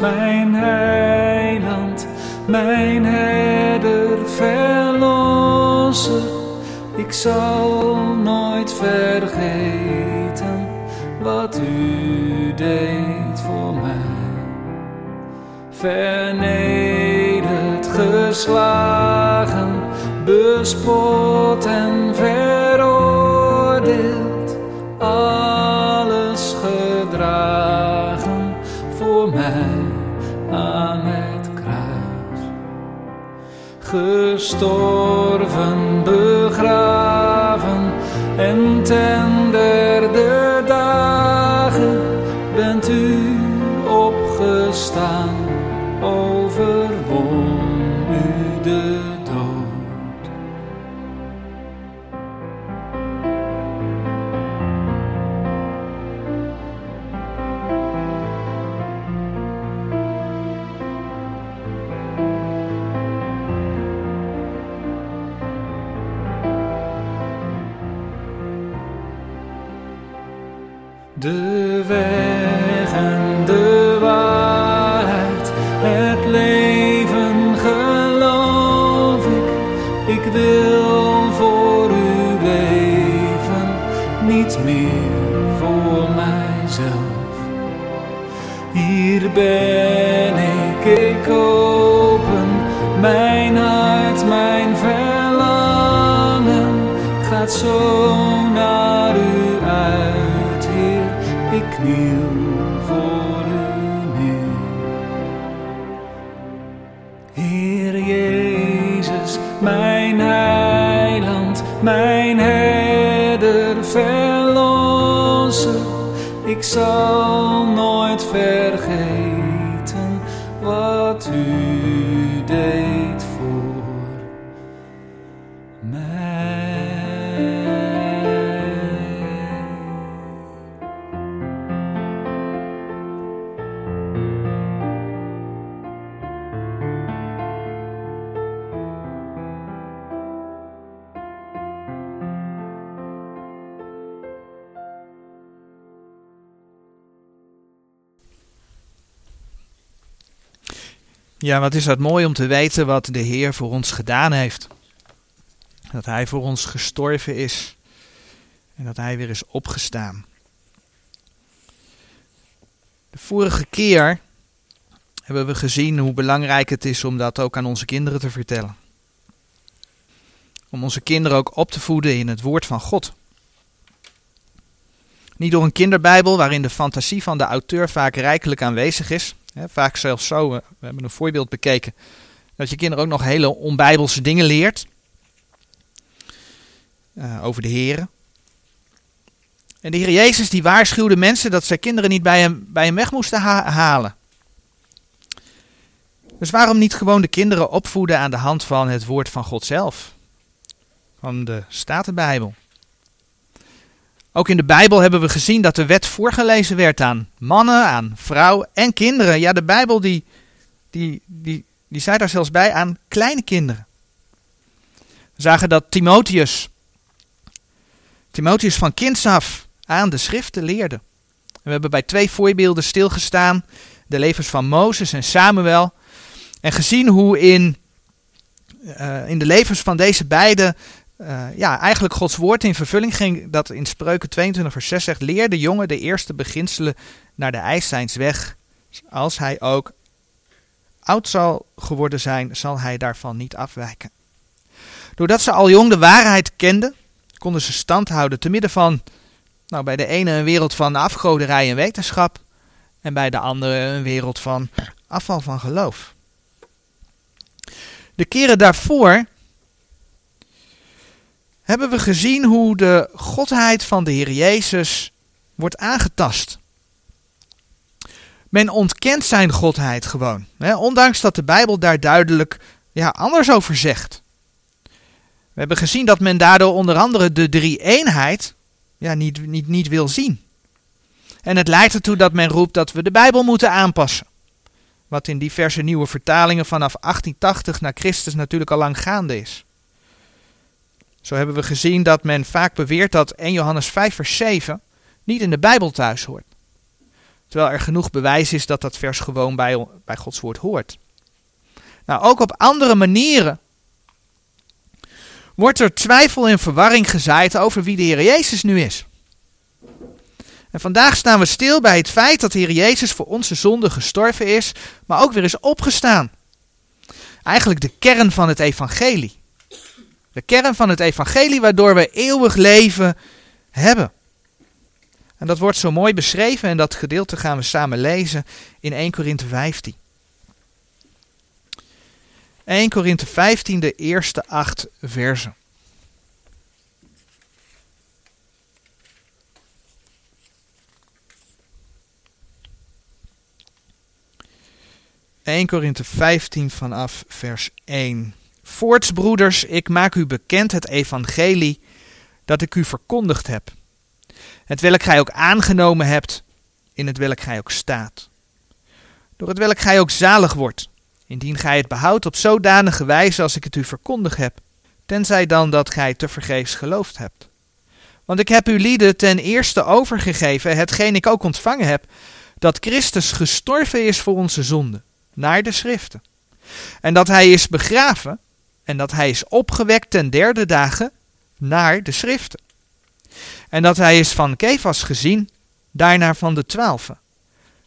mijn heiland, mijn herder, verlosser. Ik zal nooit vergeten wat u deed voor mij. Vernederd, geslagen, bespot en veroordeeld, Gestorven, begraven en ten De Ik Ja, wat is dat mooi om te weten wat de Heer voor ons gedaan heeft. Dat Hij voor ons gestorven is en dat Hij weer is opgestaan. De vorige keer hebben we gezien hoe belangrijk het is om dat ook aan onze kinderen te vertellen. Om onze kinderen ook op te voeden in het woord van God. Niet door een kinderbijbel waarin de fantasie van de auteur vaak rijkelijk aanwezig is. Vaak zelfs zo, we hebben een voorbeeld bekeken, dat je kinderen ook nog hele onbijbelse dingen leert. eh, over de Heren. En de Heer Jezus die waarschuwde mensen dat zij kinderen niet bij hem, bij hem weg moesten ha- halen. Dus waarom niet gewoon de kinderen opvoeden aan de hand van het woord van God zelf? Van de Statenbijbel. Ook in de Bijbel hebben we gezien dat de wet voorgelezen werd aan mannen, aan vrouwen en kinderen. Ja, de Bijbel die, die, die, die zei daar zelfs bij aan kleine kinderen. We zagen dat Timotheus, Timotheus van kinds af aan de schriften leerde. We hebben bij twee voorbeelden stilgestaan, de levens van Mozes en Samuel. En gezien hoe in, eh, in de levens van deze beiden eh, ja, eigenlijk Gods woord in vervulling ging, dat in Spreuken 22 vers 6 zegt, leer de jongen de eerste beginselen naar de ijszijns weg. Als hij ook oud zal geworden zijn, zal hij daarvan niet afwijken. Doordat ze al jong de waarheid kenden, konden ze stand houden te midden van, nou bij de ene een wereld van afgoderij en wetenschap, en bij de andere een wereld van afval van geloof. De keren daarvoor hebben we gezien hoe de godheid van de Heer Jezus wordt aangetast. Men ontkent zijn godheid gewoon, hè, ondanks dat de Bijbel daar duidelijk ja, anders over zegt. We hebben gezien dat men daardoor onder andere de drie-eenheid ja, niet, niet, niet wil zien. En het leidt ertoe dat men roept dat we de Bijbel moeten aanpassen. Wat in diverse nieuwe vertalingen vanaf 1880 na Christus natuurlijk al lang gaande is. Zo hebben we gezien dat men vaak beweert dat 1 Johannes 5 vers 7 niet in de Bijbel thuis hoort. Terwijl er genoeg bewijs is dat dat vers gewoon bij, bij Gods woord hoort. Nou, ook op andere manieren wordt er twijfel en verwarring gezaaid over wie de Heer Jezus nu is. En vandaag staan we stil bij het feit dat de Heer Jezus voor onze zonde gestorven is, maar ook weer is opgestaan. Eigenlijk de kern van het evangelie. De kern van het evangelie waardoor we eeuwig leven hebben. En dat wordt zo mooi beschreven en dat gedeelte gaan we samen lezen in 1 Korinthe 15. 1 Korinthe 15, de eerste acht versen. (1 Korinthe 15 vanaf vers 1). Voorts, broeders, ik maak u bekend het evangelie dat ik u verkondigd heb. Het welk gij ook aangenomen hebt, in het welk gij ook staat. Door het welk gij ook zalig wordt, indien gij het behoudt op zodanige wijze als ik het u verkondigd heb, tenzij dan dat gij te vergeefs geloofd hebt. Want ik heb u lieden ten eerste overgegeven, hetgeen ik ook ontvangen heb, dat Christus gestorven is voor onze zonden, naar de schriften. En dat hij is begraven, en dat hij is opgewekt ten derde dagen, naar de schriften. En dat hij is van Kefas gezien, daarna van de twaalfen.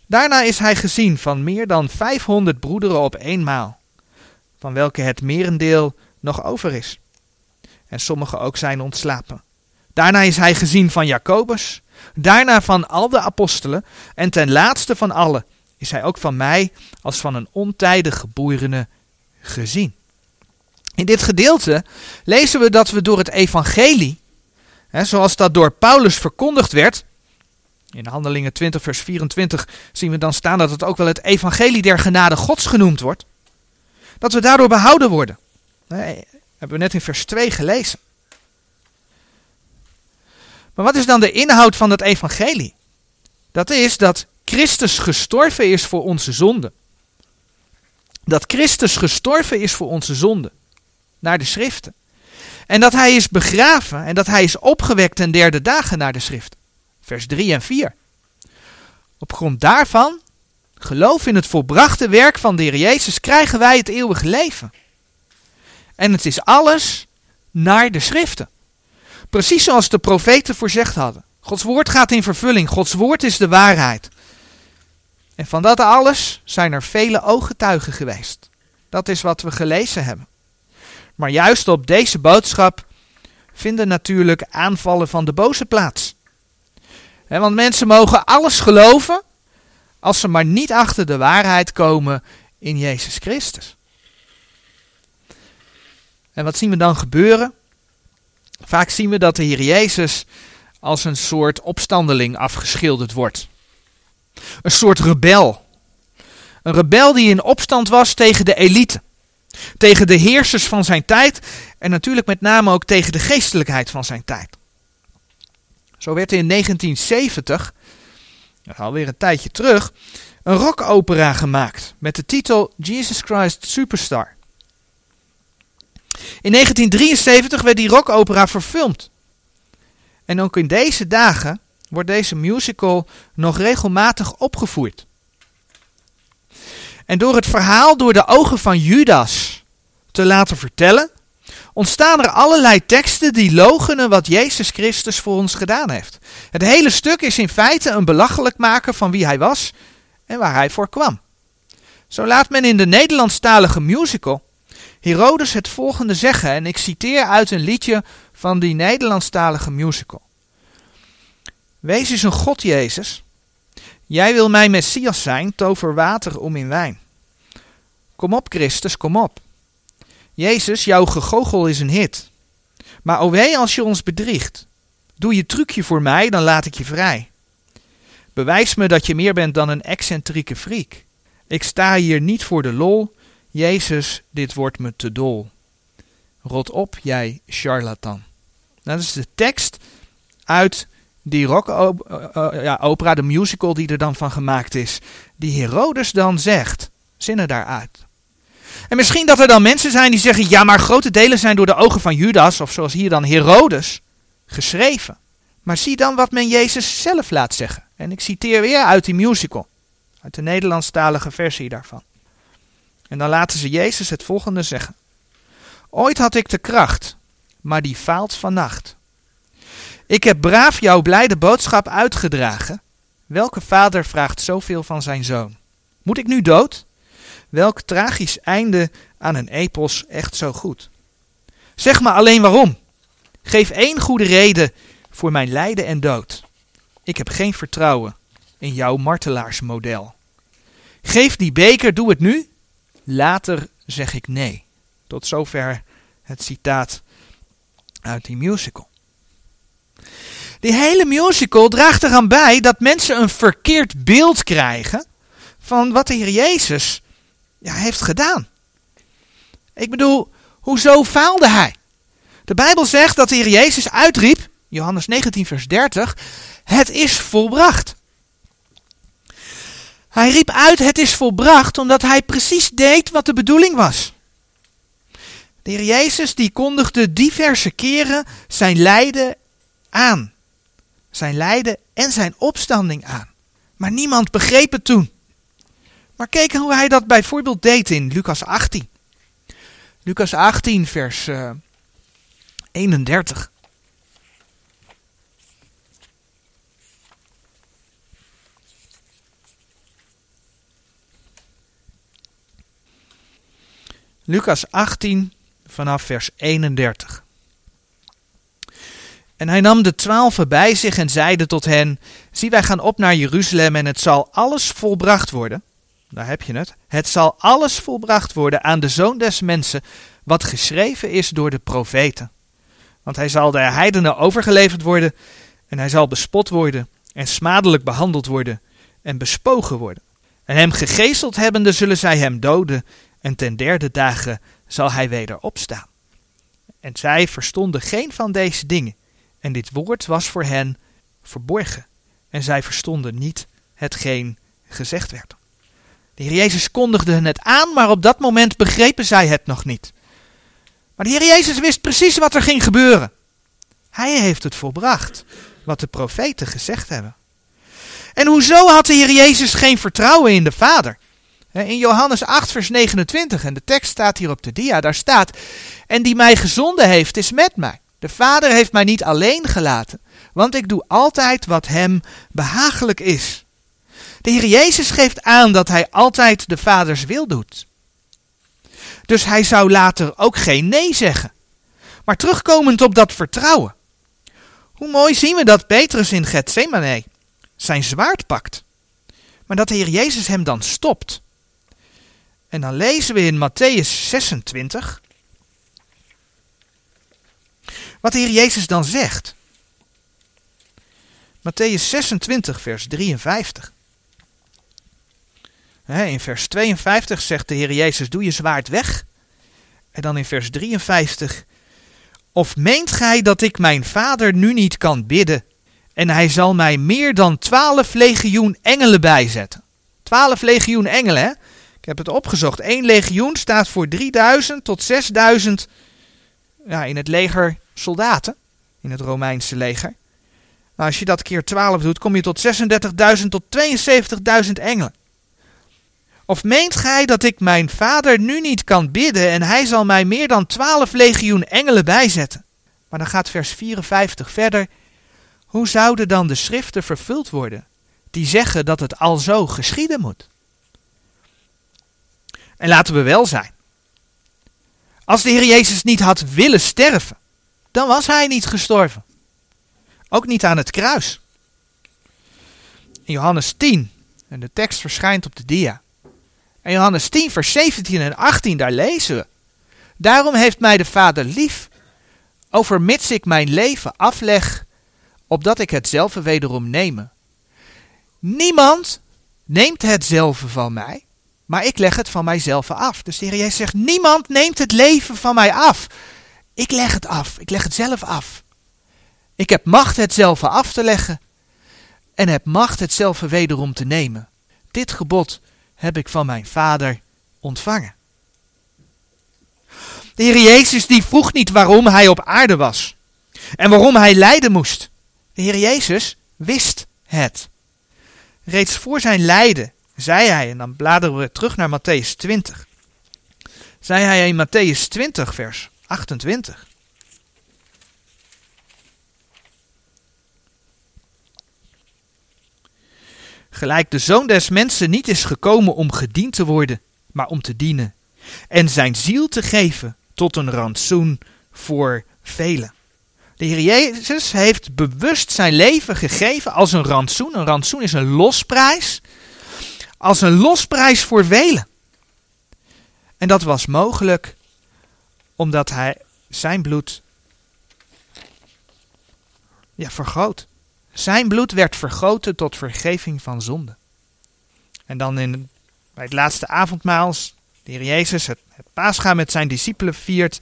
Daarna is hij gezien van meer dan vijfhonderd broederen op eenmaal, van welke het merendeel nog over is. En sommigen ook zijn ontslapen. Daarna is hij gezien van Jacobus, daarna van al de apostelen, en ten laatste van allen is hij ook van mij als van een ontijdig geboorene gezien. In dit gedeelte lezen we dat we door het evangelie, hè, zoals dat door Paulus verkondigd werd, in Handelingen 20 vers 24 zien we dan staan dat het ook wel het evangelie der genade gods genoemd wordt, dat we daardoor behouden worden. Nee, hebben we net in vers 2 gelezen. Maar wat is dan de inhoud van dat evangelie? Dat is dat Christus gestorven is voor onze zonde. Dat Christus gestorven is voor onze zonde naar de schriften. En dat hij is begraven en dat hij is opgewekt ten derde dagen naar de schriften. Vers 3 en 4. Op grond daarvan, geloof in het volbrachte werk van de Heer Jezus, krijgen wij het eeuwige leven. En het is alles naar de schriften. Precies zoals de profeten voorzegd hadden. Gods woord gaat in vervulling. Gods woord is de waarheid. En van dat alles zijn er vele ooggetuigen geweest. Dat is wat we gelezen hebben. Maar juist op deze boodschap vinden natuurlijk aanvallen van de boze plaats. want mensen mogen alles geloven als ze maar niet achter de waarheid komen in Jezus Christus. En wat zien we dan gebeuren? Vaak zien we dat de Heer Jezus als een soort opstandeling afgeschilderd wordt. Een soort rebel. Een rebel die in opstand was tegen de elite. Tegen de heersers van zijn tijd en natuurlijk met name ook tegen de geestelijkheid van zijn tijd. Zo werd in 1970, alweer een tijdje terug, een rockopera gemaakt met de titel Jesus Christ Superstar. In 1973 werd die rockopera verfilmd. En ook in deze dagen wordt deze musical nog regelmatig opgevoerd. En door het verhaal door de ogen van Judas te laten vertellen, ontstaan er allerlei teksten die logenen wat Jezus Christus voor ons gedaan heeft. Het hele stuk is in feite een belachelijk maken van wie hij was en waar hij voor kwam. Zo laat men in de Nederlandstalige musical Herodes het volgende zeggen, en ik citeer uit een liedje van die Nederlandstalige musical. Wees eens een God, Jezus. Jij wil mijn Messias zijn, tover water om in wijn. Kom op, Christus, kom op. Jezus, jouw gegogel is een hit. Maar o wee als je ons bedriegt. Doe je trucje voor mij, dan laat ik je vrij. Bewijs me dat je meer bent dan een excentrieke freak. Ik sta hier niet voor de lol. Jezus, dit wordt me te dol. Rot op, jij charlatan. Nou, dat is de tekst uit die rock ja, opera, de musical die er dan van gemaakt is. Die Herodes dan zegt. Zinnen daaruit. En misschien dat er dan mensen zijn die zeggen: ja, maar grote delen zijn door de ogen van Judas, of zoals hier dan Herodes, geschreven. Maar zie dan wat men Jezus zelf laat zeggen. En ik citeer weer uit die musical, uit de Nederlandstalige versie daarvan. En dan laten ze Jezus het volgende zeggen. Ooit had ik de kracht, maar die faalt vannacht. Ik heb braaf jouw blijde boodschap uitgedragen. Welke vader vraagt zoveel van zijn zoon? Moet ik nu dood? Welk tragisch einde aan een epos echt zo goed? Zeg me alleen waarom. Geef één goede reden voor mijn lijden en dood. Ik heb geen vertrouwen in jouw martelaarsmodel. Geef die beker, doe het nu. Later zeg ik nee. Tot zover het citaat uit die musical. Die hele musical draagt eraan bij dat mensen een verkeerd beeld krijgen van wat de Heer Jezus ja, heeft gedaan. Ik bedoel, hoezo faalde hij? De Bijbel zegt dat de Heer Jezus uitriep, Johannes 19, vers 30, het is volbracht. Hij riep uit, het is volbracht, omdat hij precies deed wat de bedoeling was. De Heer Jezus die kondigde diverse keren zijn lijden aan. Zijn lijden en zijn opstanding aan. Maar niemand begreep het toen. Maar kijk hoe hij dat bijvoorbeeld deed in Lucas 18. Lucas 18, vers uh, eh, 31. Lucas 18 vanaf vers 31. En hij nam de twaalfen bij zich en zeide tot hen: Zie, wij gaan op naar Jeruzalem en het zal alles volbracht worden. Daar heb je het. Het zal alles volbracht worden aan de zoon des mensen, wat geschreven is door de profeten. Want hij zal de heidenen overgeleverd worden, en hij zal bespot worden, en smadelijk behandeld worden, en bespogen worden. En hem gegezeld hebbende zullen zij hem doden, en ten derde dagen zal hij weder opstaan. En zij verstonden geen van deze dingen, en dit woord was voor hen verborgen, en zij verstonden niet hetgeen gezegd werd. De Heer Jezus kondigde het aan, maar op dat moment begrepen zij het nog niet. Maar de Heer Jezus wist precies wat er ging gebeuren. Hij heeft het volbracht, wat de profeten gezegd hebben. En hoezo had de Heer Jezus geen vertrouwen in de Vader? In Johannes 8, vers 29, en de tekst staat hier op de dia, daar staat: En die mij gezonden heeft, is met mij. De Vader heeft mij niet alleen gelaten, want ik doe altijd wat hem behagelijk is. De Heer Jezus geeft aan dat hij altijd de Vaders wil doet. Dus hij zou later ook geen nee zeggen. Maar terugkomend op dat vertrouwen. Hoe mooi zien we dat Petrus in Gethsemane zijn zwaard pakt. Maar dat de Heer Jezus hem dan stopt. En dan lezen we in Matthäus 26 wat de Heer Jezus dan zegt. Matthäus 26, vers 53. In vers 52 zegt de Heer Jezus: Doe je zwaard weg. En dan in vers 53. Of meent gij dat ik mijn vader nu niet kan bidden? En hij zal mij meer dan twaalf legioen engelen bijzetten. Twaalf legioen engelen, hè? Ik heb het opgezocht. Eén legioen staat voor 3000 tot 6000 ja, in het leger soldaten. In het Romeinse leger. Nou, als je dat keer 12 doet, kom je tot 36.000 tot 72.000 engelen. Of meent gij dat ik mijn vader nu niet kan bidden en hij zal mij meer dan 12 legioen engelen bijzetten? Maar dan gaat vers 54 verder. Hoe zouden dan de schriften vervuld worden die zeggen dat het al zo geschieden moet? En laten we wel zijn. Als de Heer Jezus niet had willen sterven, dan was hij niet gestorven. Ook niet aan het kruis. In Johannes 10, en de tekst verschijnt op de dia. In Johannes 10, vers 17 en 18, daar lezen we. Daarom heeft mij de Vader lief, overmits ik mijn leven afleg, opdat ik hetzelfde wederom nemen. Niemand neemt hetzelfde van mij, maar ik leg het van mijzelf af. Dus de Heer Jezus zegt, niemand neemt het leven van mij af. Ik leg het af, ik leg het zelf af. Ik heb macht hetzelfde af te leggen en heb macht hetzelfde wederom te nemen. Dit gebod heb ik van mijn vader ontvangen. De Heer Jezus die vroeg niet waarom hij op aarde was en waarom hij lijden moest. De Heer Jezus wist het. Reeds voor zijn lijden zei hij, en dan bladeren we terug naar Matthäus 20. Zei hij in Matthäus 20, vers 28. Gelijk de zoon des mensen niet is gekomen om gediend te worden, maar om te dienen. En zijn ziel te geven tot een rantsoen voor velen. De Heer Jezus heeft bewust zijn leven gegeven als een rantsoen. Een rantsoen is een losprijs. Als een losprijs voor velen. En dat was mogelijk omdat hij zijn bloed ja, vergoot. Zijn bloed werd vergoten tot vergeving van zonde. En dan in, bij het laatste avondmaal, de Heer Jezus het, het met zijn discipelen viert.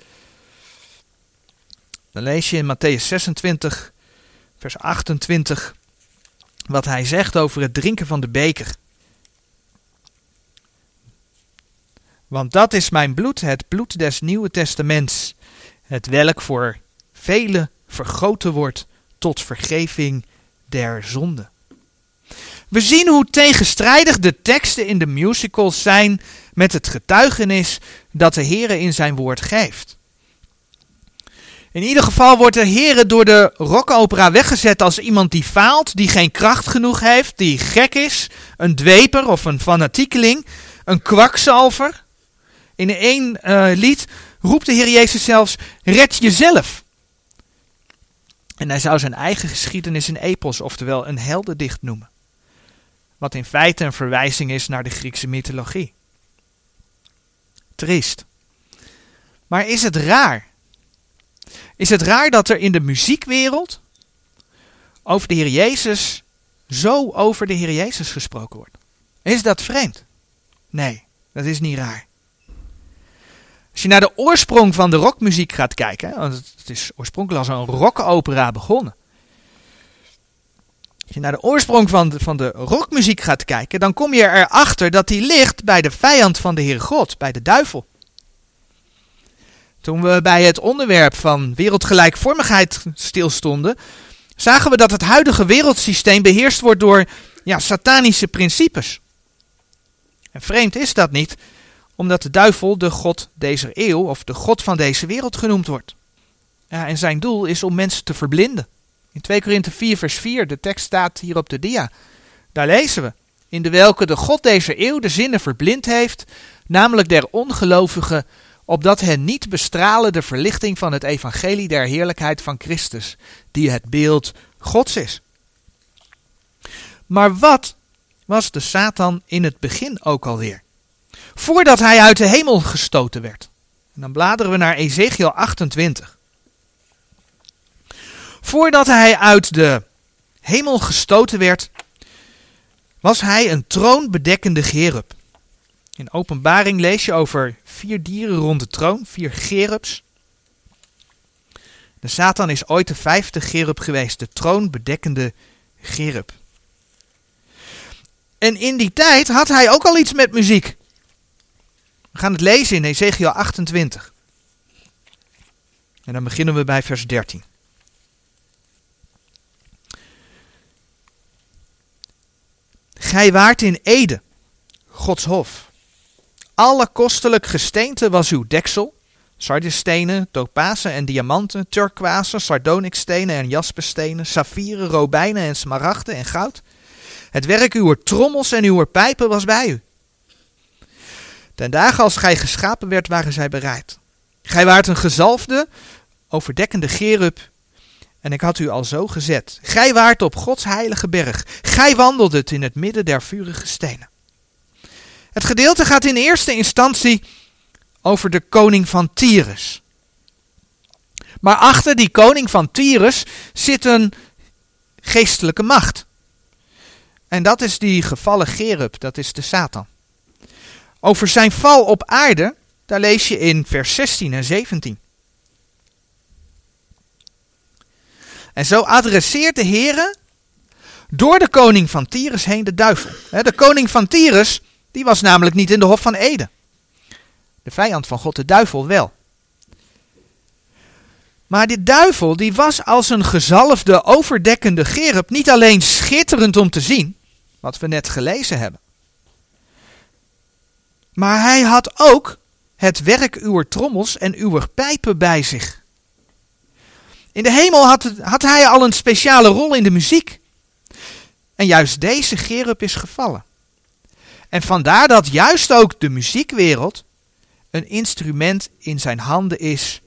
Dan lees je in Matthäus 26, vers 28, wat hij zegt over het drinken van de beker. Want dat is mijn bloed, het bloed des Nieuwe Testaments, het welk voor velen vergoten wordt tot vergeving der zonde. We zien hoe tegenstrijdig de teksten in de musicals zijn met het getuigenis dat de Heer in zijn woord geeft. In ieder geval wordt de Heer door de rockopera weggezet als iemand die faalt, die geen kracht genoeg heeft, die gek is, een dweper of een fanatiekeling, een kwakzalver. In één uh, lied roept de Heer Jezus zelfs: red jezelf. En hij zou zijn eigen geschiedenis een epos, oftewel een heldendicht noemen. Wat in feite een verwijzing is naar de Griekse mythologie. Triest. Maar is het raar? Is het raar dat er in de muziekwereld over de Heer Jezus zo over de Heer Jezus gesproken wordt? Is dat vreemd? Nee, dat is niet raar. Als je naar de oorsprong van de rockmuziek gaat kijken, want het is oorspronkelijk als een rockopera begonnen. Als je naar de oorsprong van de, van de rockmuziek gaat kijken, dan kom je erachter dat die ligt bij de vijand van de Heer God, bij de duivel. Toen we bij het onderwerp van wereldgelijkvormigheid stilstonden, zagen we dat het huidige wereldsysteem beheerst wordt door ja, satanische principes. En vreemd is dat niet, omdat de duivel de god deze eeuw of de god van deze wereld genoemd wordt. Ja, en zijn doel is om mensen te verblinden. In 2 Korinthe 4 vers 4, de tekst staat hier op de dia. Daar lezen we, in de welke de god deze eeuw de zinnen verblind heeft, namelijk der ongelovigen, opdat hen niet bestralen de verlichting van het evangelie der heerlijkheid van Christus, die het beeld Gods is. Maar wat was de Satan in het begin ook alweer? Voordat hij uit de hemel gestoten werd. En dan bladeren we naar Ezekiel 28. Voordat hij uit de hemel gestoten werd, was hij een troonbedekkende gerub. In openbaring lees je over vier dieren rond de troon, vier gerubs. De Satan is ooit de vijfde gerub geweest, de troonbedekkende gerub. En in die tijd had hij ook al iets met muziek. We gaan het lezen in Ezekiel 28. En dan beginnen we bij vers 13. Gij waart in Ede, Gods hof. Alle kostelijk gesteente was uw deksel. Sardisstenen, topazen en diamanten, turkooizen, sardonikstenen en jasperstenen, saffieren, robijnen en smaragden en goud. Het werk uw trommels en uw pijpen was bij u. Ten dagen als gij geschapen werd, waren zij bereid. Gij waart een gezalfde, overdekkende gerub, en ik had u al zo gezet. Gij waart op Gods heilige berg. Gij wandeldet in het midden der vurige stenen. Het gedeelte gaat in eerste instantie over de koning van Tyrus. Maar achter die koning van Tyrus zit een geestelijke macht. En dat is die gevallen Gerub, dat is de Satan. Over zijn val op aarde, daar lees je in vers 16 en 17. En zo adresseert de Heer door de koning van Tyrus heen de duivel. De koning van Tyrus, die was namelijk niet in de hof van Eden. De vijand van God, de duivel, wel. Maar die duivel die was als een gezalfde, overdekkende gerub niet alleen schitterend om te zien, wat we net gelezen hebben. Maar hij had ook het werk uw trommels en uw pijpen bij zich. In de hemel had, had hij al een speciale rol in de muziek. En juist deze gerub is gevallen. En vandaar dat juist ook de muziekwereld een instrument in zijn handen is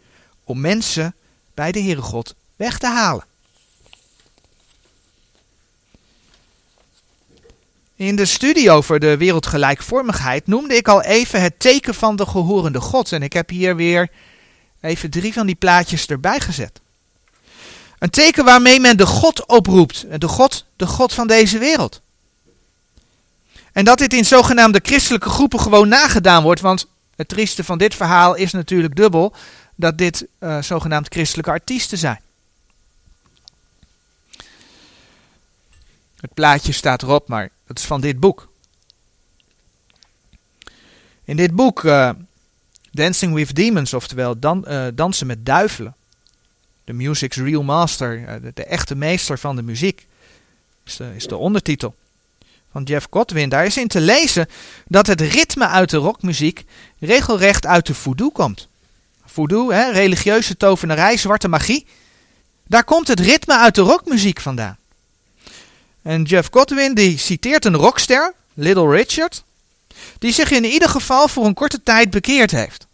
om mensen bij de Heere God weg te halen. In de studie over de wereldgelijkvormigheid noemde ik al even het teken van de gehorende God. En ik heb hier weer even drie van die plaatjes erbij gezet. Een teken waarmee men de God oproept. De God, de God van deze wereld. En dat dit in zogenaamde christelijke groepen gewoon nagedaan wordt. Want het trieste van dit verhaal is natuurlijk dubbel. Dat dit uh, zogenaamd christelijke artiesten zijn. Het plaatje staat erop, maar dat is van dit boek. In dit boek, uh, Dancing with Demons, oftewel dan, uh, Dansen met Duivelen. The Music's Real Master, de, de, echte meester van de muziek, is de, is de ondertitel van Jeff Godwin. Daar is in te lezen dat het ritme uit de rockmuziek regelrecht uit de voodoo komt. Voodoo, hè, religieuze tovenarij, zwarte magie. Daar komt het ritme uit de rockmuziek vandaan. En Jeff Godwin die citeert een rockster, Little Richard, die zich in ieder geval voor een korte tijd bekeerd heeft.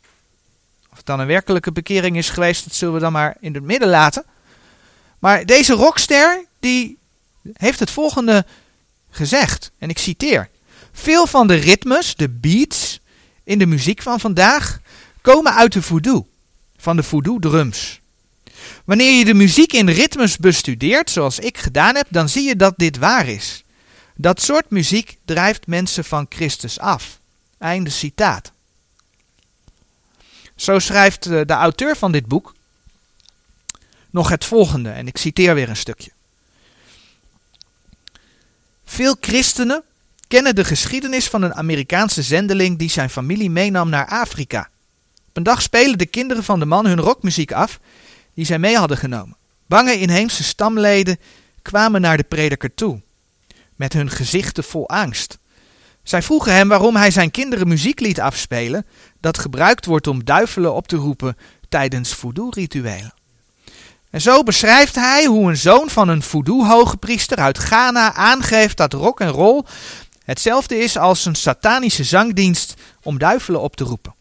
Of het dan een werkelijke bekering is geweest, dat zullen we dan maar in het midden laten. Maar deze rockster die heeft het volgende gezegd, en ik citeer. Veel van de ritmes, de beats in de muziek van vandaag komen uit de voodoo, van de voodoo drums. Wanneer je de muziek in ritmes bestudeert, zoals ik gedaan heb, dan zie je dat dit waar is. Dat soort muziek drijft mensen van Christus af. Einde citaat. Zo schrijft eh, de auteur van dit boek nog het volgende, en ik citeer weer een stukje. Veel christenen kennen de geschiedenis van een Amerikaanse zendeling die zijn familie meenam naar Afrika. Op een dag spelen de kinderen van de man hun rockmuziek af die zij mee hadden genomen. Bange inheemse stamleden kwamen naar de prediker toe, met hun gezichten vol angst. Zij vroegen hem waarom hij zijn kinderen muziek liet afspelen dat gebruikt wordt om duivelen op te roepen tijdens voodoo-rituelen. En zo beschrijft hij hoe een zoon van een voodoo-hogepriester uit Ghana aangeeft dat rock en roll hetzelfde is als een satanische zangdienst om duivelen op te roepen.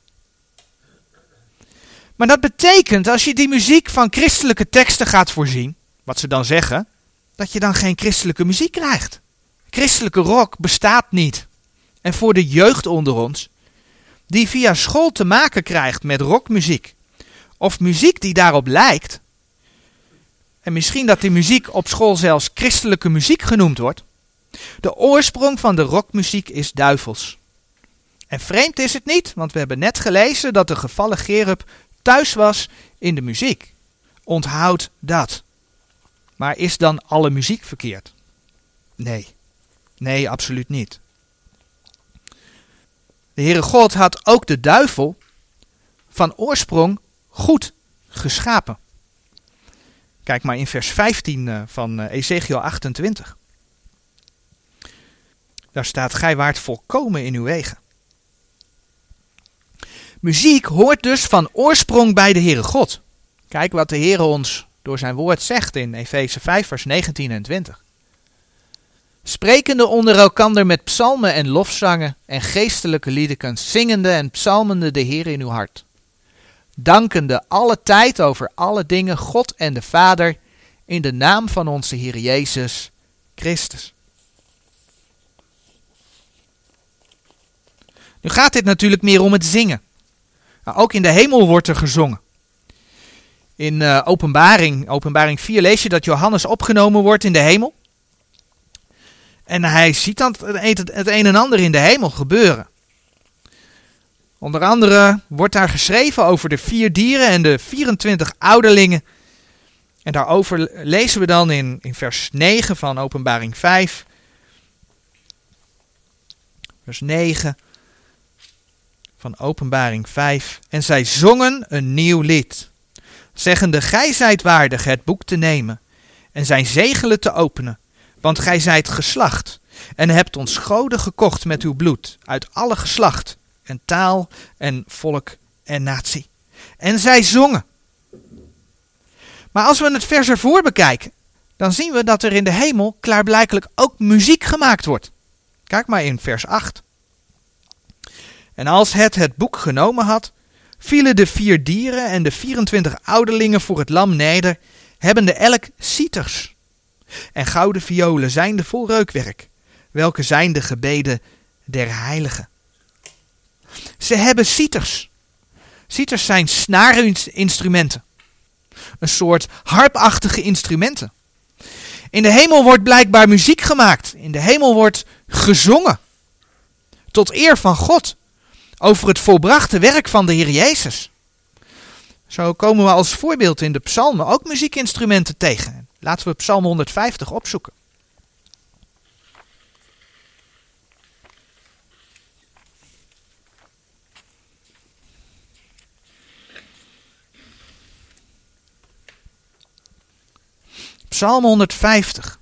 Maar dat betekent, als je die muziek van christelijke teksten gaat voorzien, wat ze dan zeggen, dat je dan geen christelijke muziek krijgt. Christelijke rock bestaat niet. En voor de jeugd onder ons, die via school te maken krijgt met rockmuziek, of muziek die daarop lijkt, en misschien dat die muziek op school zelfs christelijke muziek genoemd wordt, de oorsprong van de rockmuziek is duivels. En vreemd is het niet, want we hebben net gelezen dat de gevallen Gerub thuis was in de muziek. Onthoud dat. Maar is dan alle muziek verkeerd? Nee. Nee, absoluut niet. De Heere God had ook de duivel van oorsprong goed geschapen. Kijk maar in vers 15 eh, van eh, Ezekiel 28. Daar staat: Gij waart volkomen in uw wegen. Muziek hoort dus van oorsprong bij de Heere God. Kijk wat de Heere ons door zijn woord zegt in Efeze 5, vers 19 en 20. Sprekende onder elkander met psalmen en lofzangen en geestelijke liedekens, zingende en psalmende de Heer in uw hart. Dankende alle tijd over alle dingen God en de Vader in de naam van onze Heer Jezus Christus. Nu gaat dit natuurlijk meer om het zingen. Nou, ook in de hemel wordt er gezongen. In uh, openbaring, openbaring 4 lees je dat Johannes opgenomen wordt in de hemel. En hij ziet dan het, het een en ander in de hemel gebeuren. Onder andere wordt daar geschreven over de vier dieren en de 24 ouderlingen. En daarover lezen we dan in, in vers 9 van Openbaring 5. Vers 9 van Openbaring 5. En zij zongen een nieuw lied. zeggende, gij zijt waardig het boek te nemen en zijn zegelen te openen, want gij zijt geslacht en hebt ons goden gekocht met uw bloed uit alle geslacht en taal en volk en natie. En zij zongen. Maar als we het vers ervoor bekijken, dan zien we dat er in de hemel klaarblijkelijk ook muziek gemaakt wordt. Kijk maar in vers 8. En als het het boek genomen had, vielen de vier dieren en de 24 ouderlingen voor het lam neder, hebbende elk cieters. En gouden violen zijn de vol reukwerk, welke zijn de gebeden der heiligen. Ze hebben cieters. Cieters zijn snaarinstrumenten. Een soort harpachtige instrumenten. In de hemel wordt blijkbaar muziek gemaakt. In de hemel wordt gezongen. Tot eer van God. Over het volbrachte werk van de Heer Jezus. Zo komen we als voorbeeld in de psalmen ook muziekinstrumenten tegen. Laten we psalm 150 opzoeken. Psalm 150.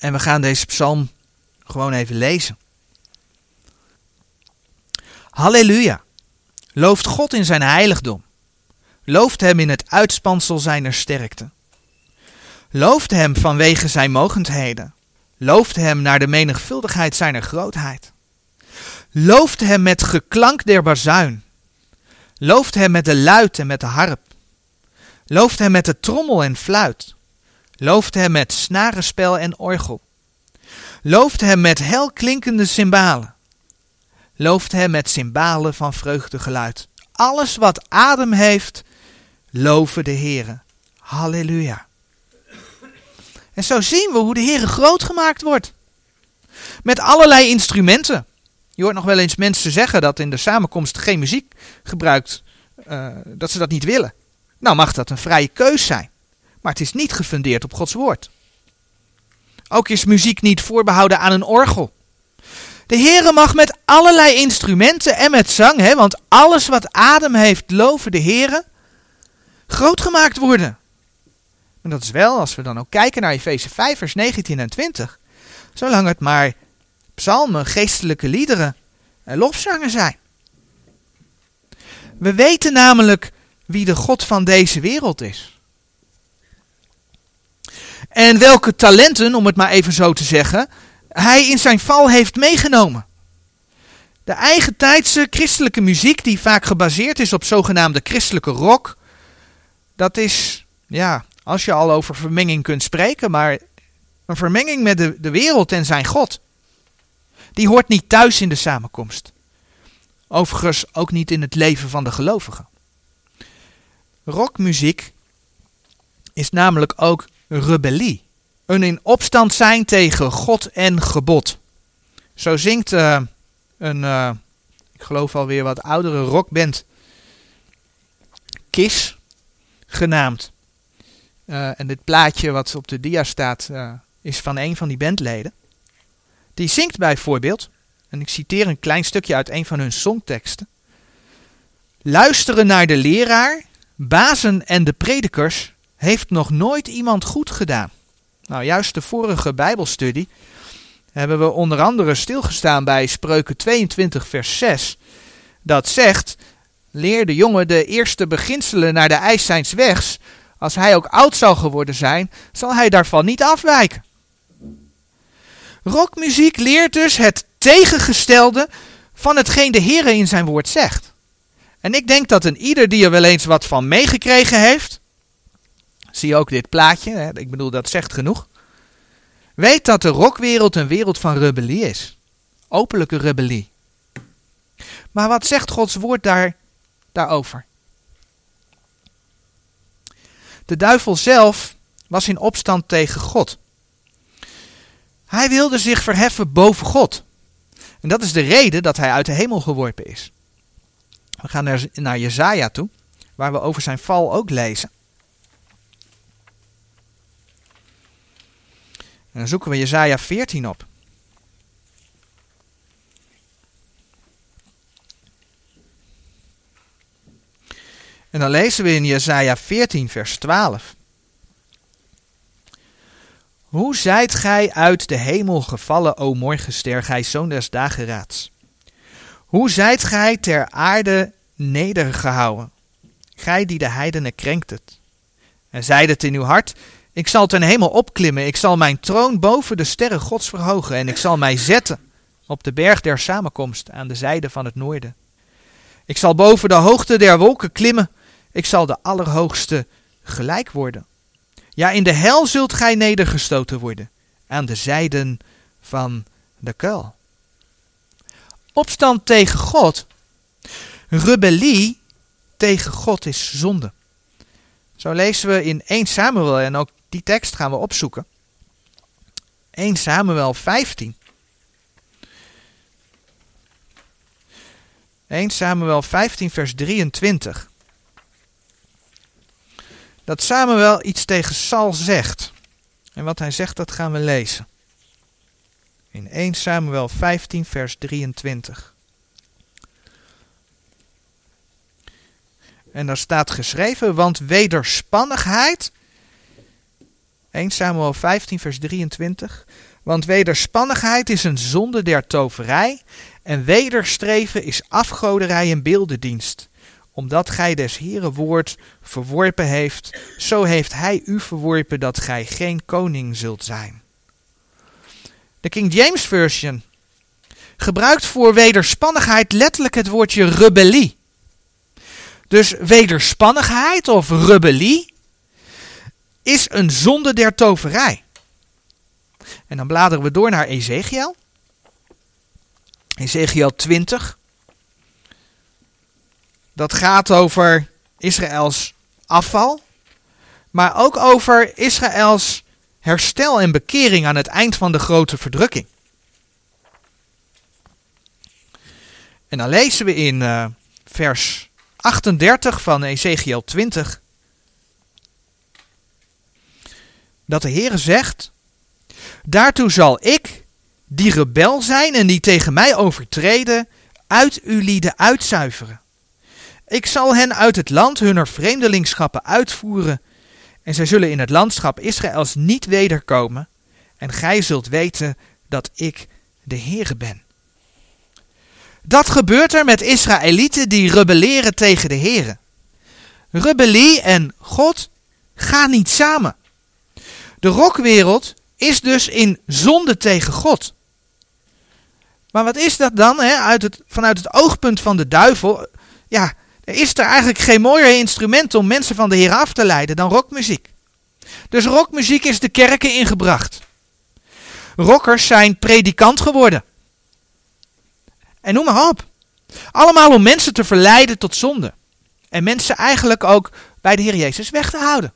En we gaan deze psalm gewoon even lezen. Halleluja. Looft God in zijn heiligdom. Looft hem in het uitspansel zijner sterkte. Looft hem vanwege zijn mogendheden. Looft hem naar de menigvuldigheid zijner grootheid. Looft hem met geklank der bazuin. Looft hem met de luid en met de harp. Looft hem met de trommel en fluit. Looft hem met snarenspel en orgel. Looft hem met helklinkende cymbalen. Looft hem met cymbalen van vreugdegeluid. Alles wat adem heeft, loven de Heere. Halleluja. En zo zien we hoe de Heere groot gemaakt wordt. Met allerlei instrumenten. Je hoort nog wel eens mensen zeggen dat in de samenkomst geen muziek gebruikt, uh, dat ze dat niet willen. Nou mag dat een vrije keus zijn. Maar het is niet gefundeerd op Gods woord. Ook is muziek niet voorbehouden aan een orgel. De Heere mag met allerlei instrumenten en met zang, hè, want alles wat adem heeft, loven de Heere, groot gemaakt worden. En dat is wel, als we dan ook kijken naar Efeze 5, vers 19 en 20, zolang het maar psalmen, geestelijke liederen en lofzangen zijn. We weten namelijk wie de God van deze wereld is. En welke talenten, om het maar even zo te zeggen, hij in zijn val heeft meegenomen. De eigen tijdse christelijke muziek, die vaak gebaseerd is op zogenaamde christelijke rock, dat is, ja, als je al over vermenging kunt spreken, maar een vermenging met de, de wereld en zijn God. Die hoort niet thuis in de samenkomst. Overigens ook niet in het leven van de gelovigen. Rockmuziek is namelijk ook rebellie. Een in opstand zijn tegen God en gebod. Zo zingt uh, een, uh, ik geloof alweer wat oudere rockband, Kiss, genaamd. Uh, en dit plaatje wat op de dia staat, is van een van die bandleden. Die zingt bijvoorbeeld, en ik citeer een klein stukje uit een van hun songteksten. Luisteren naar de leraar, bazen en de predikers heeft nog nooit iemand goed gedaan. Nou, juist de vorige Bijbelstudie hebben we onder andere stilgestaan bij Spreuken 22, vers 6. Dat zegt: Leer de jongen de eerste beginselen naar de eis zijns wegs. Als hij ook oud zal geworden zijn, zal hij daarvan niet afwijken. Rockmuziek leert dus het tegengestelde van hetgeen de Heer in zijn woord zegt. En ik denk dat een ieder die er wel eens wat van meegekregen heeft, zie ook dit plaatje, hè? ik bedoel dat zegt genoeg, weet dat de rockwereld een wereld van rebellie is. Openlijke rebellie. Maar wat zegt Gods woord daar, daarover? De duivel zelf was in opstand tegen God. Hij wilde zich verheffen boven God. En dat is de reden dat hij uit de hemel geworpen is. We gaan naar, naar Jezaja toe, waar we over zijn val ook lezen. En dan zoeken we Jezaja 14 op. En dan lezen we in Jesaja 14, vers 12. Hoe zijt gij uit de hemel gevallen, o morgenster, gij zoon des dageraads? Hoe zijt gij ter aarde nedergehouden, gij die de heidenen krenkt het? En zeide het in uw hart, ik zal ten hemel opklimmen, ik zal mijn troon boven de sterren gods verhogen, en ik zal mij zetten op de berg der samenkomst aan de zijde van het noorden. Ik zal boven de hoogte der wolken klimmen, ik zal de Allerhoogste gelijk worden. Ja, in de hel zult gij nedergestoten worden, aan de zijden van de kuil. Opstand tegen God, rebellie tegen God is zonde. Zo lezen we in 1 Samuel, en ook die tekst gaan we opzoeken. 1 Samuel 15. 1 Samuel 15, vers 23 dat Samuel iets tegen Saul zegt. En wat hij zegt, dat gaan we lezen. In 1 Samuel 15, vers 23. En daar staat geschreven, want wederspannigheid. 1 Samuel 15, vers 23. Want wederspannigheid is een zonde der toverij. En wederstreven is afgoderij en beeldendienst omdat gij des Heeren woord verworpen heeft, zo heeft hij u verworpen dat gij geen koning zult zijn. De King James Version gebruikt voor wederspannigheid letterlijk het woordje rebellie. Dus wederspannigheid of rebellie is een zonde der toverij. En dan bladeren we door naar Ezekiel. Ezekiel 20. Dat gaat over Israëls afval, maar ook over Israëls herstel en bekering aan het eind van de grote verdrukking. En dan lezen we in uh, vers 38 van Ezekiel 20 dat de Heere zegt: Daartoe zal ik, die rebel zijn en die tegen mij overtreden, uit uw lieden uitzuiveren. Ik zal hen uit het land hunner vreemdelingschappen uitvoeren, en zij zullen in het landschap Israëls niet wederkomen, en gij zult weten dat ik de Heere ben. Dat gebeurt er met Israëlieten die rebelleren tegen de Heere. Rebellie en God gaan niet samen. De rockwereld is dus in zonde tegen God. Maar wat is dat dan hè? Uit het, vanuit het oogpunt van de duivel? Ja, is er eigenlijk geen mooier instrument om mensen van de Heer af te leiden dan rockmuziek. Dus rockmuziek is de kerken ingebracht. Rockers zijn predikant geworden. En noem maar op. Allemaal om mensen te verleiden tot zonde. En mensen eigenlijk ook bij de Heer Jezus weg te houden.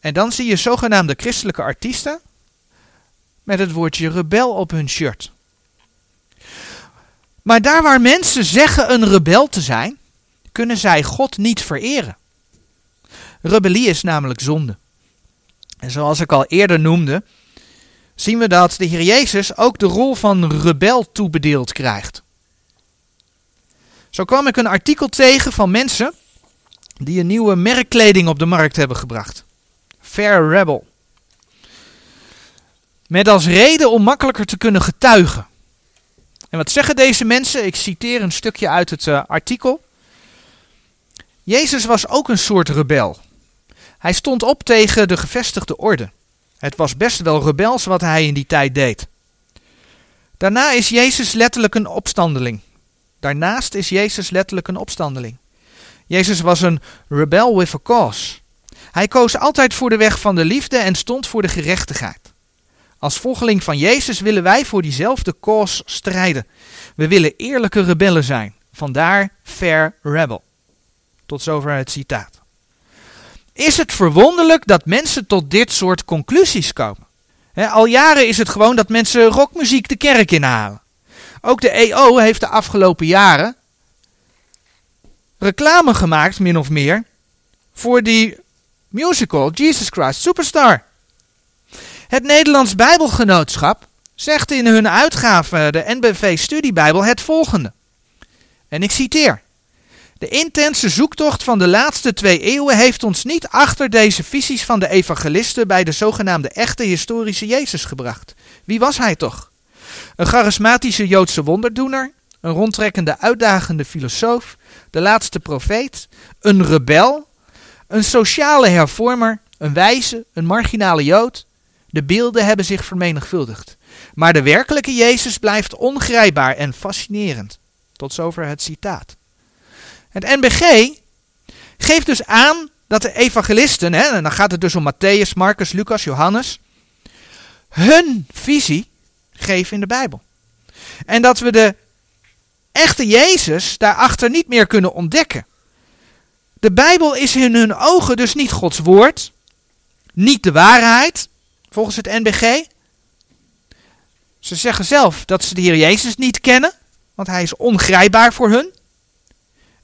En dan zie je zogenaamde christelijke artiesten met het woordje rebel op hun shirt. Maar daar waar mensen zeggen een rebel te zijn, kunnen zij God niet vereren. Rebellie is namelijk zonde. En zoals ik al eerder noemde, zien we dat de Heer Jezus ook de rol van rebel toebedeeld krijgt. Zo kwam ik een artikel tegen van mensen die een nieuwe merkkleding op de markt hebben gebracht. Fair Rebel. Met als reden om makkelijker te kunnen getuigen. En wat zeggen deze mensen? Ik citeer een stukje uit het uh, artikel. Jezus was ook een soort rebel. Hij stond op tegen de gevestigde orde. Het was best wel rebels wat hij in die tijd deed. Daarna is Jezus letterlijk een opstandeling. Daarnaast is Jezus letterlijk een opstandeling. Jezus was een rebel with a cause. Hij koos altijd voor de weg van de liefde en stond voor de gerechtigheid. Als volgeling van Jezus willen wij voor diezelfde cause strijden. We willen eerlijke rebellen zijn. Vandaar fair rebel. Tot zover het citaat. Is het verwonderlijk dat mensen tot dit soort conclusies komen? al jaren is het gewoon dat mensen rockmuziek de kerk inhalen. Ook de EO heeft de afgelopen jaren reclame gemaakt, min of meer, voor die musical Jesus Christ Superstar. Het Nederlands Bijbelgenootschap zegt in hun uitgave, de NBV Studiebijbel, het volgende. En ik citeer. De intense zoektocht van de laatste twee eeuwen heeft ons niet achter deze visies van de evangelisten bij de zogenaamde echte historische Jezus gebracht. Wie was hij toch? Een charismatische Joodse wonderdoener, een rondtrekkende uitdagende filosoof, de laatste profeet, een rebel, een sociale hervormer, een wijze, een marginale Jood. De beelden hebben zich vermenigvuldigd. Maar de werkelijke Jezus blijft ongrijpbaar en fascinerend. Tot zover het citaat. Het NBG geeft dus aan dat de evangelisten, hè, en dan gaat het dus om Matthäus, Marcus, Lucas, Johannes, hun visie geven in de Bijbel. En dat we de echte Jezus daarachter niet meer kunnen ontdekken. De Bijbel is in hun ogen dus niet Gods woord, niet de waarheid, volgens het NBG. Ze zeggen zelf dat ze de Heer Jezus niet kennen, want hij is ongrijpbaar voor hun.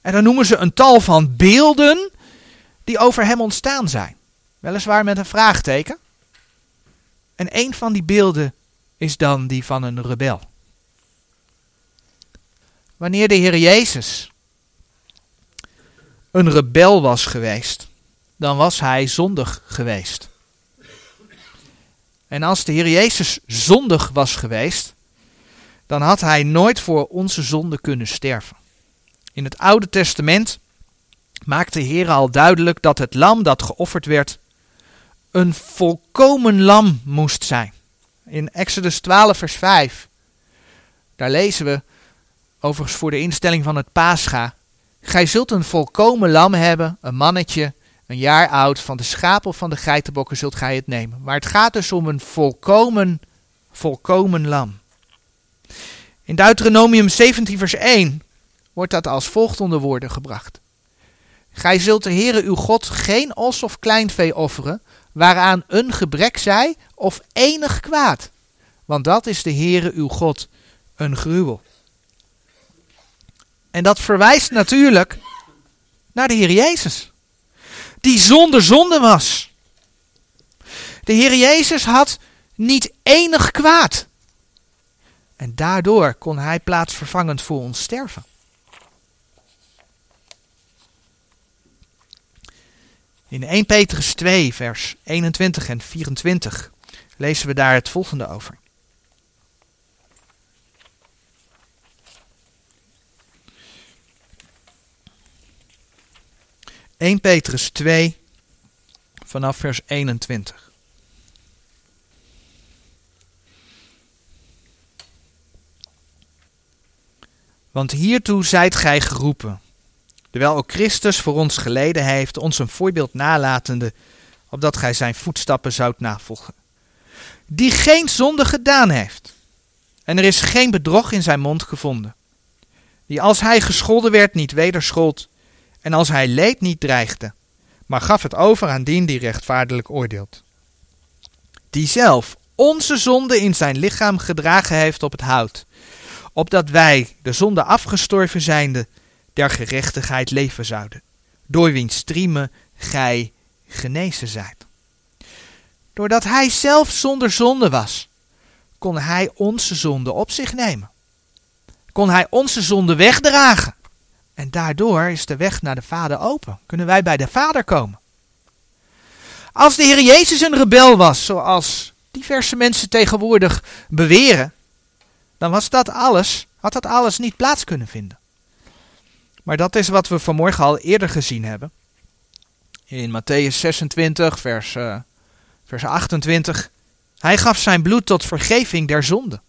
En dan noemen ze een tal van beelden die over hem ontstaan zijn. Weliswaar met een vraagteken. En een van die beelden is dan die van een rebel. Wanneer de Heer Jezus een rebel was geweest, dan was hij zondig geweest. En als de Heer Jezus zondig was geweest, dan had hij nooit voor onze zonde kunnen sterven. In het Oude Testament maakt de Heer al duidelijk dat het lam dat geofferd werd een volkomen lam moest zijn. In Exodus 12, vers 5, daar lezen we, overigens voor de instelling van het Pascha, Gij zult een volkomen lam hebben, een mannetje, een jaar oud, van de schapen van de geitenbokken zult gij het nemen. Maar het gaat dus om een volkomen, volkomen lam. In Deuteronomium 17 vers 1 wordt dat als volgt onder woorden gebracht. Gij zult de Heere uw God geen os of kleinvee offeren, waaraan een gebrek zij of enig kwaad. Want dat is de Heere uw God een gruwel. En dat verwijst natuurlijk naar de Heer Jezus. Die zonder zonde was. De Heer Jezus had niet enig kwaad. En daardoor kon hij plaatsvervangend voor ons sterven. In 1 Petrus 2, vers 21 en 24 lezen we daar het volgende over. 1 Petrus 2 vanaf vers 21. Want hiertoe zijt gij geroepen, terwijl ook Christus voor ons geleden heeft, ons een voorbeeld nalatende, opdat gij zijn voetstappen zoudt navolgen. Die geen zonde gedaan heeft, en er is geen bedrog in zijn mond gevonden. Die als hij gescholden werd niet wederschold, en als hij leed niet dreigde, maar gaf het over aan dien die rechtvaardiglijk oordeelt. Die zelf onze zonde in zijn lichaam gedragen heeft op het hout, opdat wij, de zonde afgestorven zijnde, der gerechtigheid leven zouden, door wiens striemen gij genezen zijt. Doordat hij zelf zonder zonde was, kon hij onze zonde op zich nemen. Kon hij onze zonde wegdragen. En daardoor is de weg naar de Vader open. Kunnen wij bij de Vader komen. Als de Heer Jezus een rebel was, zoals diverse mensen tegenwoordig beweren, dan was dat alles, had dat alles niet plaats kunnen vinden. Maar dat is wat we vanmorgen al eerder gezien hebben. In Matthäus 26, vers, uh, vers 28. Hij gaf zijn bloed tot vergeving der zonden.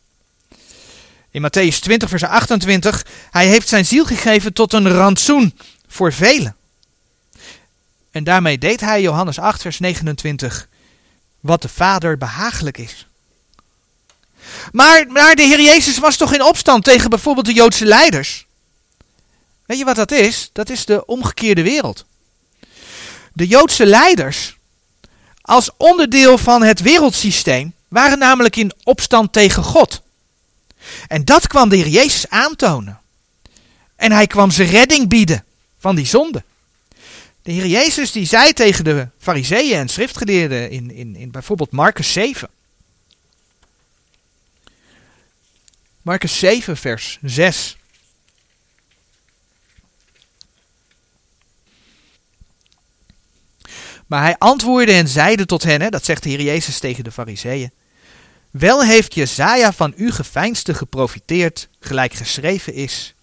In Matthäus 20, vers 28, hij heeft zijn ziel gegeven tot een rantsoen voor velen. En daarmee deed hij, Johannes 8, vers 29, wat de Vader behagelijk is. Maar, maar de Heer Jezus was toch in opstand tegen bijvoorbeeld de Joodse leiders? Weet je wat dat is? Dat is de omgekeerde wereld. De Joodse leiders, als onderdeel van het wereldsysteem, waren namelijk in opstand tegen God. En dat kwam de Heer Jezus aantonen. En hij kwam ze redding bieden van die zonde. De Heer Jezus die zei tegen de fariseeën en schriftgeleerden in, in, in bijvoorbeeld Marcus 7. Marcus 7 vers 6. Maar hij antwoordde en zeide tot hen, dat zegt de Heer Jezus tegen de fariseeën. Wel heeft Jezaja van u geveinsde geprofiteerd, gelijk geschreven is.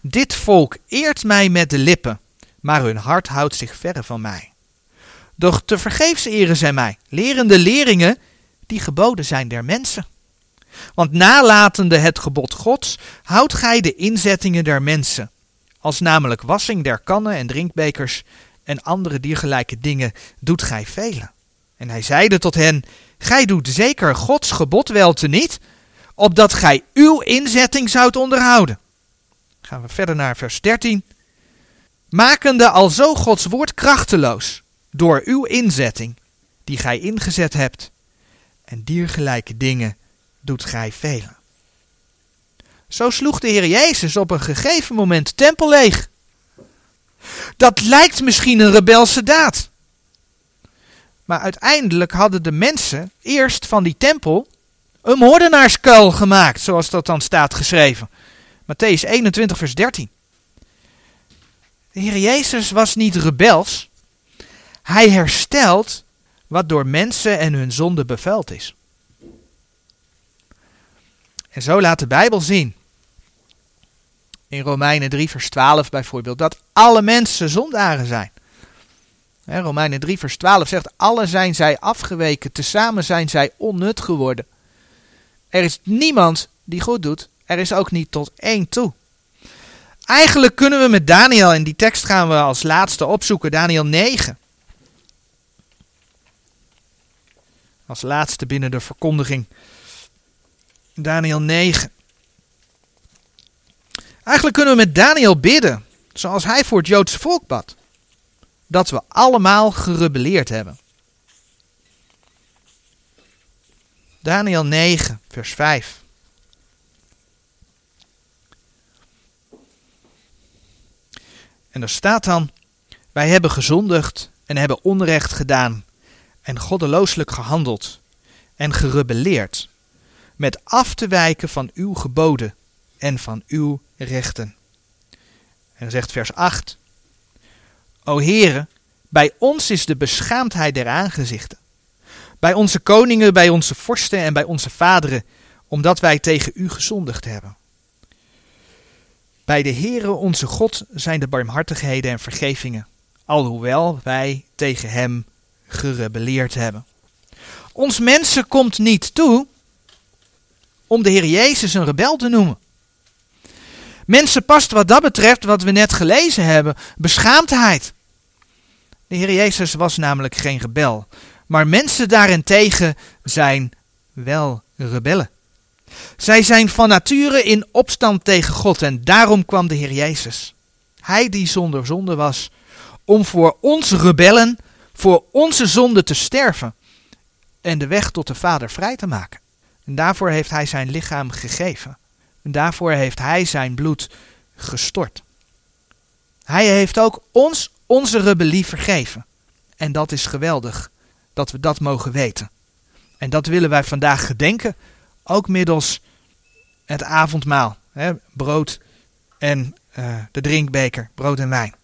Dit volk eert mij met de lippen, maar hun hart houdt zich verre van mij. Doch te vergeefs eren zij mij, lerende leringen die geboden zijn der mensen. Want nalatende het gebod Gods, houdt gij de inzettingen der mensen, als namelijk wassing der kannen en drinkbekers en andere diergelijke dingen, doet gij velen. En hij zeide tot hen, gij doet zeker Gods gebod wel te niet, opdat gij uw inzetting zoudt onderhouden. Gaan we verder naar vers 13. Makende alzo Gods woord krachteloos, door uw inzetting, die gij ingezet hebt, en diergelijke dingen doet gij velen. Zo sloeg de Heer Jezus op een gegeven moment tempel leeg. Dat lijkt misschien een rebelse daad. Maar uiteindelijk hadden de mensen eerst van die tempel een moordenaarskuil gemaakt, zoals dat dan staat geschreven. Matthäus 21, vers 13. De Heer Jezus was niet rebels. Hij herstelt wat door mensen en hun zonde bevuild is. En zo laat de Bijbel zien, in Romeinen 3 vers 12 bijvoorbeeld, dat alle mensen zondaren zijn. Romeinen 3 vers 12 zegt, alle zijn zij afgeweken, tezamen zijn zij onnut geworden. Er is niemand die goed doet, er is ook niet tot één toe. Eigenlijk kunnen we met Daniel, en die tekst gaan we als laatste opzoeken, Daniel 9. Als laatste binnen de verkondiging. Daniel 9. Eigenlijk kunnen we met Daniel bidden, zoals hij voor het Joodse volk bad. Dat we allemaal gerebelleerd hebben. Daniel 9, vers 5. En er staat dan: Wij hebben gezondigd en hebben onrecht gedaan en goddelooselijk gehandeld en gerebelleerd, met af te wijken van uw geboden en van uw rechten. En dan zegt vers 8: O Heere, bij ons is de beschaamdheid der aangezichten. Bij onze koningen, bij onze vorsten en bij onze vaderen, omdat wij tegen u gezondigd hebben. Bij de Heere onze God zijn de barmhartigheden en vergevingen, alhoewel wij tegen hem gerebelleerd hebben. Ons mensen komt niet toe om de Heer Jezus een rebel te noemen. Mensen past wat dat betreft, wat we net gelezen hebben, beschaamdheid. De Heer Jezus was namelijk geen rebel, maar mensen daarentegen zijn wel rebellen. Zij zijn van nature in opstand tegen God en daarom kwam de Heer Jezus. Hij die zonder zonde was, om voor ons rebellen, voor onze zonde te sterven en de weg tot de Vader vrij te maken. En daarvoor heeft Hij zijn lichaam gegeven. En daarvoor heeft Hij zijn bloed gestort. Hij heeft ook ons onze rebellie vergeven. En dat is geweldig dat we dat mogen weten. En dat willen wij vandaag gedenken, ook middels het avondmaal. Hè, brood en uh, de drinkbeker, brood en wijn.